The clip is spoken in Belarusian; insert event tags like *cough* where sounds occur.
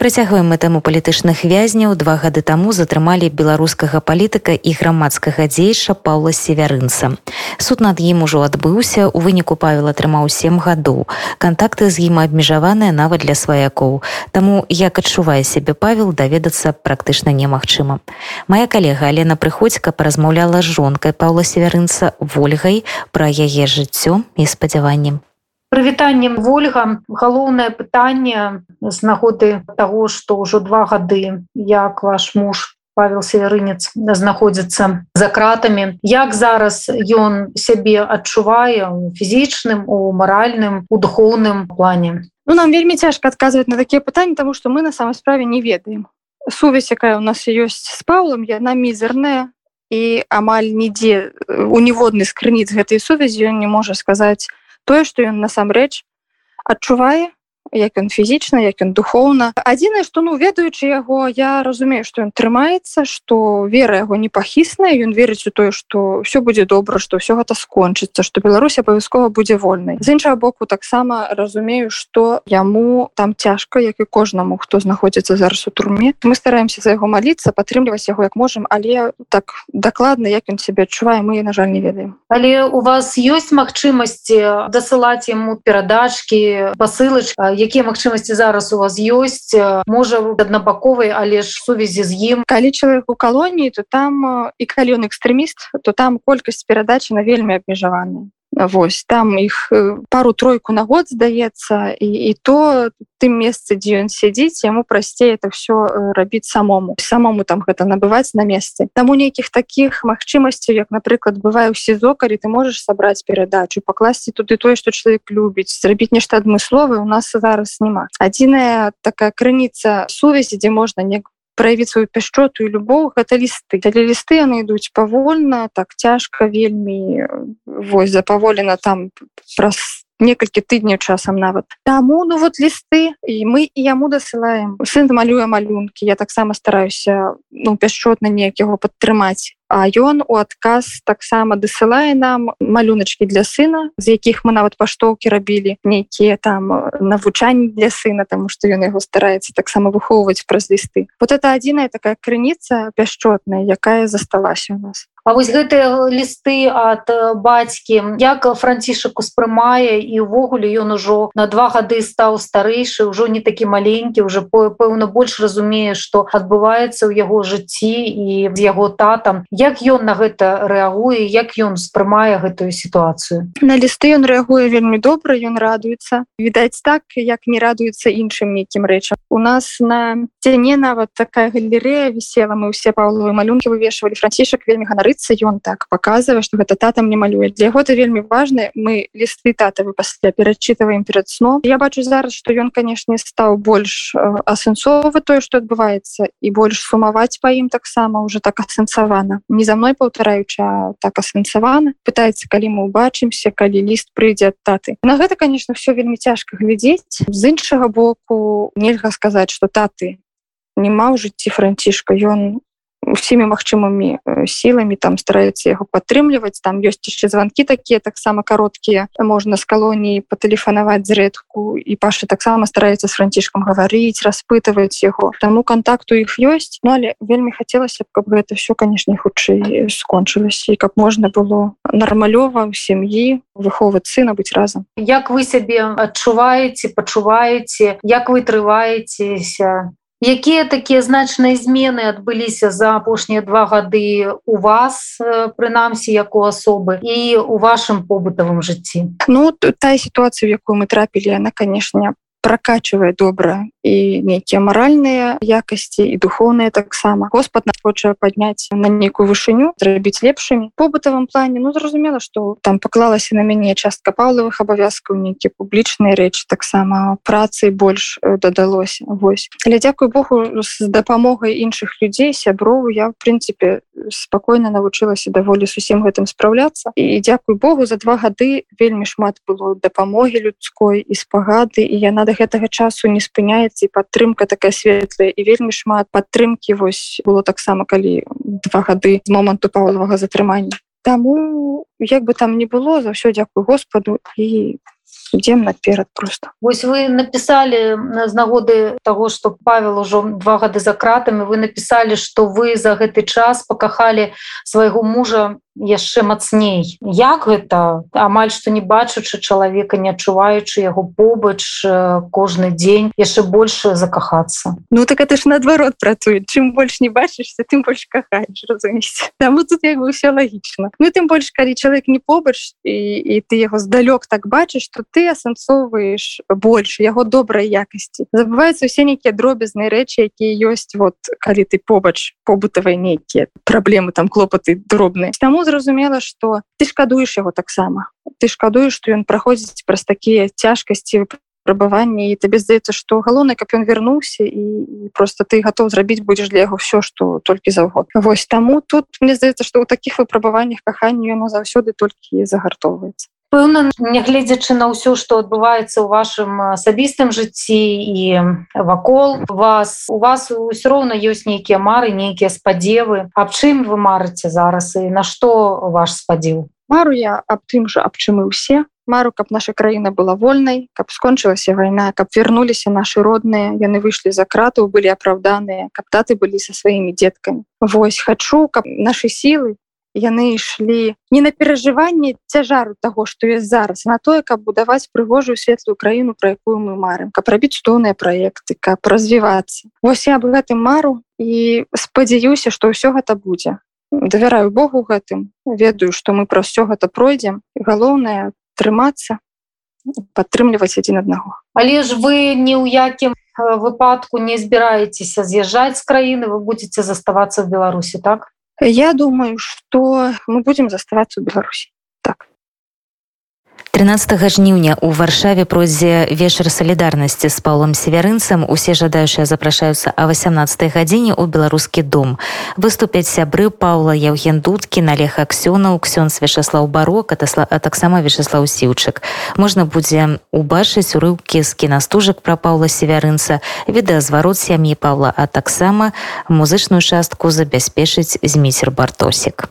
Працягваем мы тэму палітычных вязняў два гады таму затрымалі беларускага палітыка і грамадскага дзейша паўла севярынца. Суд над ім ужо адбыўся у выніку павел атрымаў сем гадоў. Кантакты з ім абмежаваныя нават для сваякоў. Таму як адчувае сябе павел даведацца практычна немагчыма. Мая калега Алена прыходзька паразмаўляла з жонкай паўла севярынца ольгай пра яе жыццё і спадзяваннем прывітаннем ольга галоўнае пытанне з нагоды того что ўжо два гады як ваш муж павел северынец знаходзіцца за кратамі. Як зараз ён сябе адчувае у фізічным у маральным у духоўным плане? Ну, нам вельмі цяжка адказваць на такія пытанні тому что мы на самой справе не ведаем. Сувязь якая у нас ёсць з паулам яна мізерная і амаль нідзе у ніводны з крыніц гэтай сувязі ён не можа сказаць тое што ён насамрэч адчувае як ён фізічна як ён духоўна. Адзінае што ну ведаючы яго я разумею што ён трымаецца што вера яго непахісная ён верыць у тое што все будзе добра што все гэта скончыцца што Беларусь абавязкова будзе вольнай. З іншага боку таксама разумею што яму там цяжка як і кожнаму хто знаходзіцца зараз у турме. Мы стараемся за яго маліцца падтрымліваць яго як можам але так дакладна як ён себе адчувае мы на жаль не ведаем. Але у вас ёсць магчымасці дасылаць яму перадачки посылочка якія магчымасці зараз у вас ёсць? Можа аднабаковай але ж сувязі з ім? Калі чалавек у калоніі то там і калі ён экстрэміст то там колькасць перадачы на вельмі абмежаваная Вось там іх пару-тройку на год здаецца і, і то тым месцы дзе ён сядзіць яму прасцей это все рабіць самому. Самому там гэта набываць на месцы таму нейкіх таких магчымасцяў як напрыклад бывае ў сезо калі ты можаш сабраць перадачу пакласці туды тое што чалавек любіць зрабіць нешта адмысловы у нас зараз няма адзіная такая крыніца сувязі дзе можна не праявіць сваю пяшчоту і любоў гэта лісты для лісты яны ідуць павольна так цяжка вельмі вось запаволена там праз некалькі тыдняў часам нават таму ну вот лісты і мы і яму дасылаем сын малюе малюнкі я таксама стараюся ну пяшчотна неяк яго падтрымаць А ён у адказ таксама дасылае нам малюначкі для сына з якіх мы нават паштоўкі рабілі нейкія там навучанні для сына тому что ён яго стараецца таксама выхоўваць праз лісты. Вот это адзіная такая крыніца пяшчотная якая засталася у нас. А вось гэтыя лісты ад бацькі як францішак успрымае і ўвогуле ён ужо на два гады стаў старэйшы ўжо не такі маленькі уже пэўна больш разумее што адбываецца ў яго жыцці і з яго татам як ён на гэта рэагуе як ён спрымае гэтую сітуацыю? На лісты ён рэагуе вельмі добра ён радуецца. Відаць так як не радуецца іншым нейкім рэчам. У нас на сцяне нават такая галерея вісела мы ўсе паўловы малюнкі вывешвалі францішак вельмі ганарыцца ён так паказвае што гэта татам не малюе. Для яго это вельмі важна мы лісты татавы пасля перадчытываем перад сном. Я бачу зараз што ён канешне стаў больш асэнсова тое што адбываецца і больш сумаваць па ім таксама уже так асэнсавана не за мной паўтараючы так асэнсавана. Пытаецца калі мы убачымся калі ліст прыйдзе ад таты. На гэта конечно все вельмі цяжка глядзець. З іншага боку нельга сказаць что таты няма ў жыцці францішка. Ён усімі магчымымі сіламі там стараюцца яго падтрымліваць. Там ёсць яшчэ званкі такія таксама кароткія. Можна з калоніі патэлефанаваць зрэдку. І паша таксама стараецца з францішкам гаварыць распытваюць яго. Таму контакту іх ёсць. Ну але вельмі хацелася б каб гэта все канешне хутчэй скончылася і каб можна было нармалёва ў сям'і выхоўваць сына быць разам. Як вы сябе адчуваеце пачуваеце як вы трываецеся якія такія значныя змены адбыліся за апошнія два гады у вас прынамсі як у асобы і у вашым побытавым жыцці? Ну тая сітуацыя якую мы трапілі она канешне прокачивае добра і нейкія маральныя якасці і духовныя таксама Господ нас хоча падняць на нейкую вышыню зрабіць лепшымі побытавым плане ну зразумела что там паклалася на мяне частка паўлавых абавязкаў нейкія публічныя рэчы таксама працы больш дадалося Вось. Але дзякую Богу з дапамогай іншых людзей сяброў я в прынцыпе спакойна навучылася даволі зусім гэтым спраўляцца і дзякую Богу за два гады вельмі шмат было дапамогі людской і спагады і яна до гэтага часу не спыняецца і падтрымка такая светлая і вельмі шмат падтрымки вось было таксама калі два гады з моманту паўлавага затрымання. Таму як бы там не было за ўсё дзякую Господу і ідзем наперад просто. Вось вы написали з нагоды того что павел ужо два гады за кратами вы написали что вы за гэты час пакахали свайго мужа яшчэ мацней. Як гэта? Амаль што не бачачы чалавека не адчуваючы яго побач кожны дзень яшчэ больше закахацца. Ну так это ж наадварот працуе чым больш не бачышся тым больш кахаеш разумець *laughs* Таму тут як бы ўсё лагічна Ну тым больш калі чалавек не побач і, і ты яго здалёк так бачыш то ты асэнсоўваеш больш яго добрай якасці забываюцца усе нейкія дробязныя рэчы якія ёсць вот калі ты побач побытавыя нейкія праблемы там клопаты дробныя таму зразумела что ты шкадуеш яго таксама ты шкадуеш что ён праходзіць праз такія цяжкасці прабыванні і табе здаецца што галоўнае каб ён вярнуўся і, і просто ты готов зрабіць будзеш для яго все что толькі заўгод Вось таму тут мне здаецца што ў такіх выпрабаваннях каханню яно заўсёды толькі загартоўваецца пэўна нягледзячы на ўсё што адбываецца ў вашым асабістым жыцці і вакол вас у вас ўсё роўна ёсць нейкія мары нейкія спадзевы. Аб чым вы марыце зараз і на што ваш спадзеў? Мару я аб тым жа аб чым і ўсе. Мару каб наша краіна была вольнай каб скончылася вайна каб вярнуліся нашы родныя яны выйшлі за кратаў былі апраўданыя каб таты былі са сваімі дзеткамі. Вось хачу каб нашы сілы яны ішлі не на перажыванне цяжару таго што ёсць зараз на тое каб будаваць прыгожую светлую краіну пра якую мы марым каб рабіць стоўныя праекты каб развівацца. Вось я бы гэтым мару і спадзяюся што ўсё гэта будзе. Давяраю Богу гэтым ведаю што мы пра ўсё гэта пройдзем. Галоўнае трымацца падтрымліваць адзін аднаго. Але ж вы ні ў якім выпадку не збіраецеся з'язджаць з краіны вы будете заставацца в беларусі так Я думаю, что мы будем заставаться в Беларуси. 13 жніўня у варшаве пройдзе вечар салідарнасці з паўлам северынцам усе жадаючыя запрашаюцца а 18 гадзіне ў беларускі дом. Выступяць сябры паўла евген дудкі налег аксёнаў ксён свяшаслаў барок атасла а таксама вячаслаў сіўчык. Можна будзе убачыць урыўкі з кінастужак пра паўла северынца відэазварот сям'і паўла а таксама музычную частку забяспечыць зміцер бартосік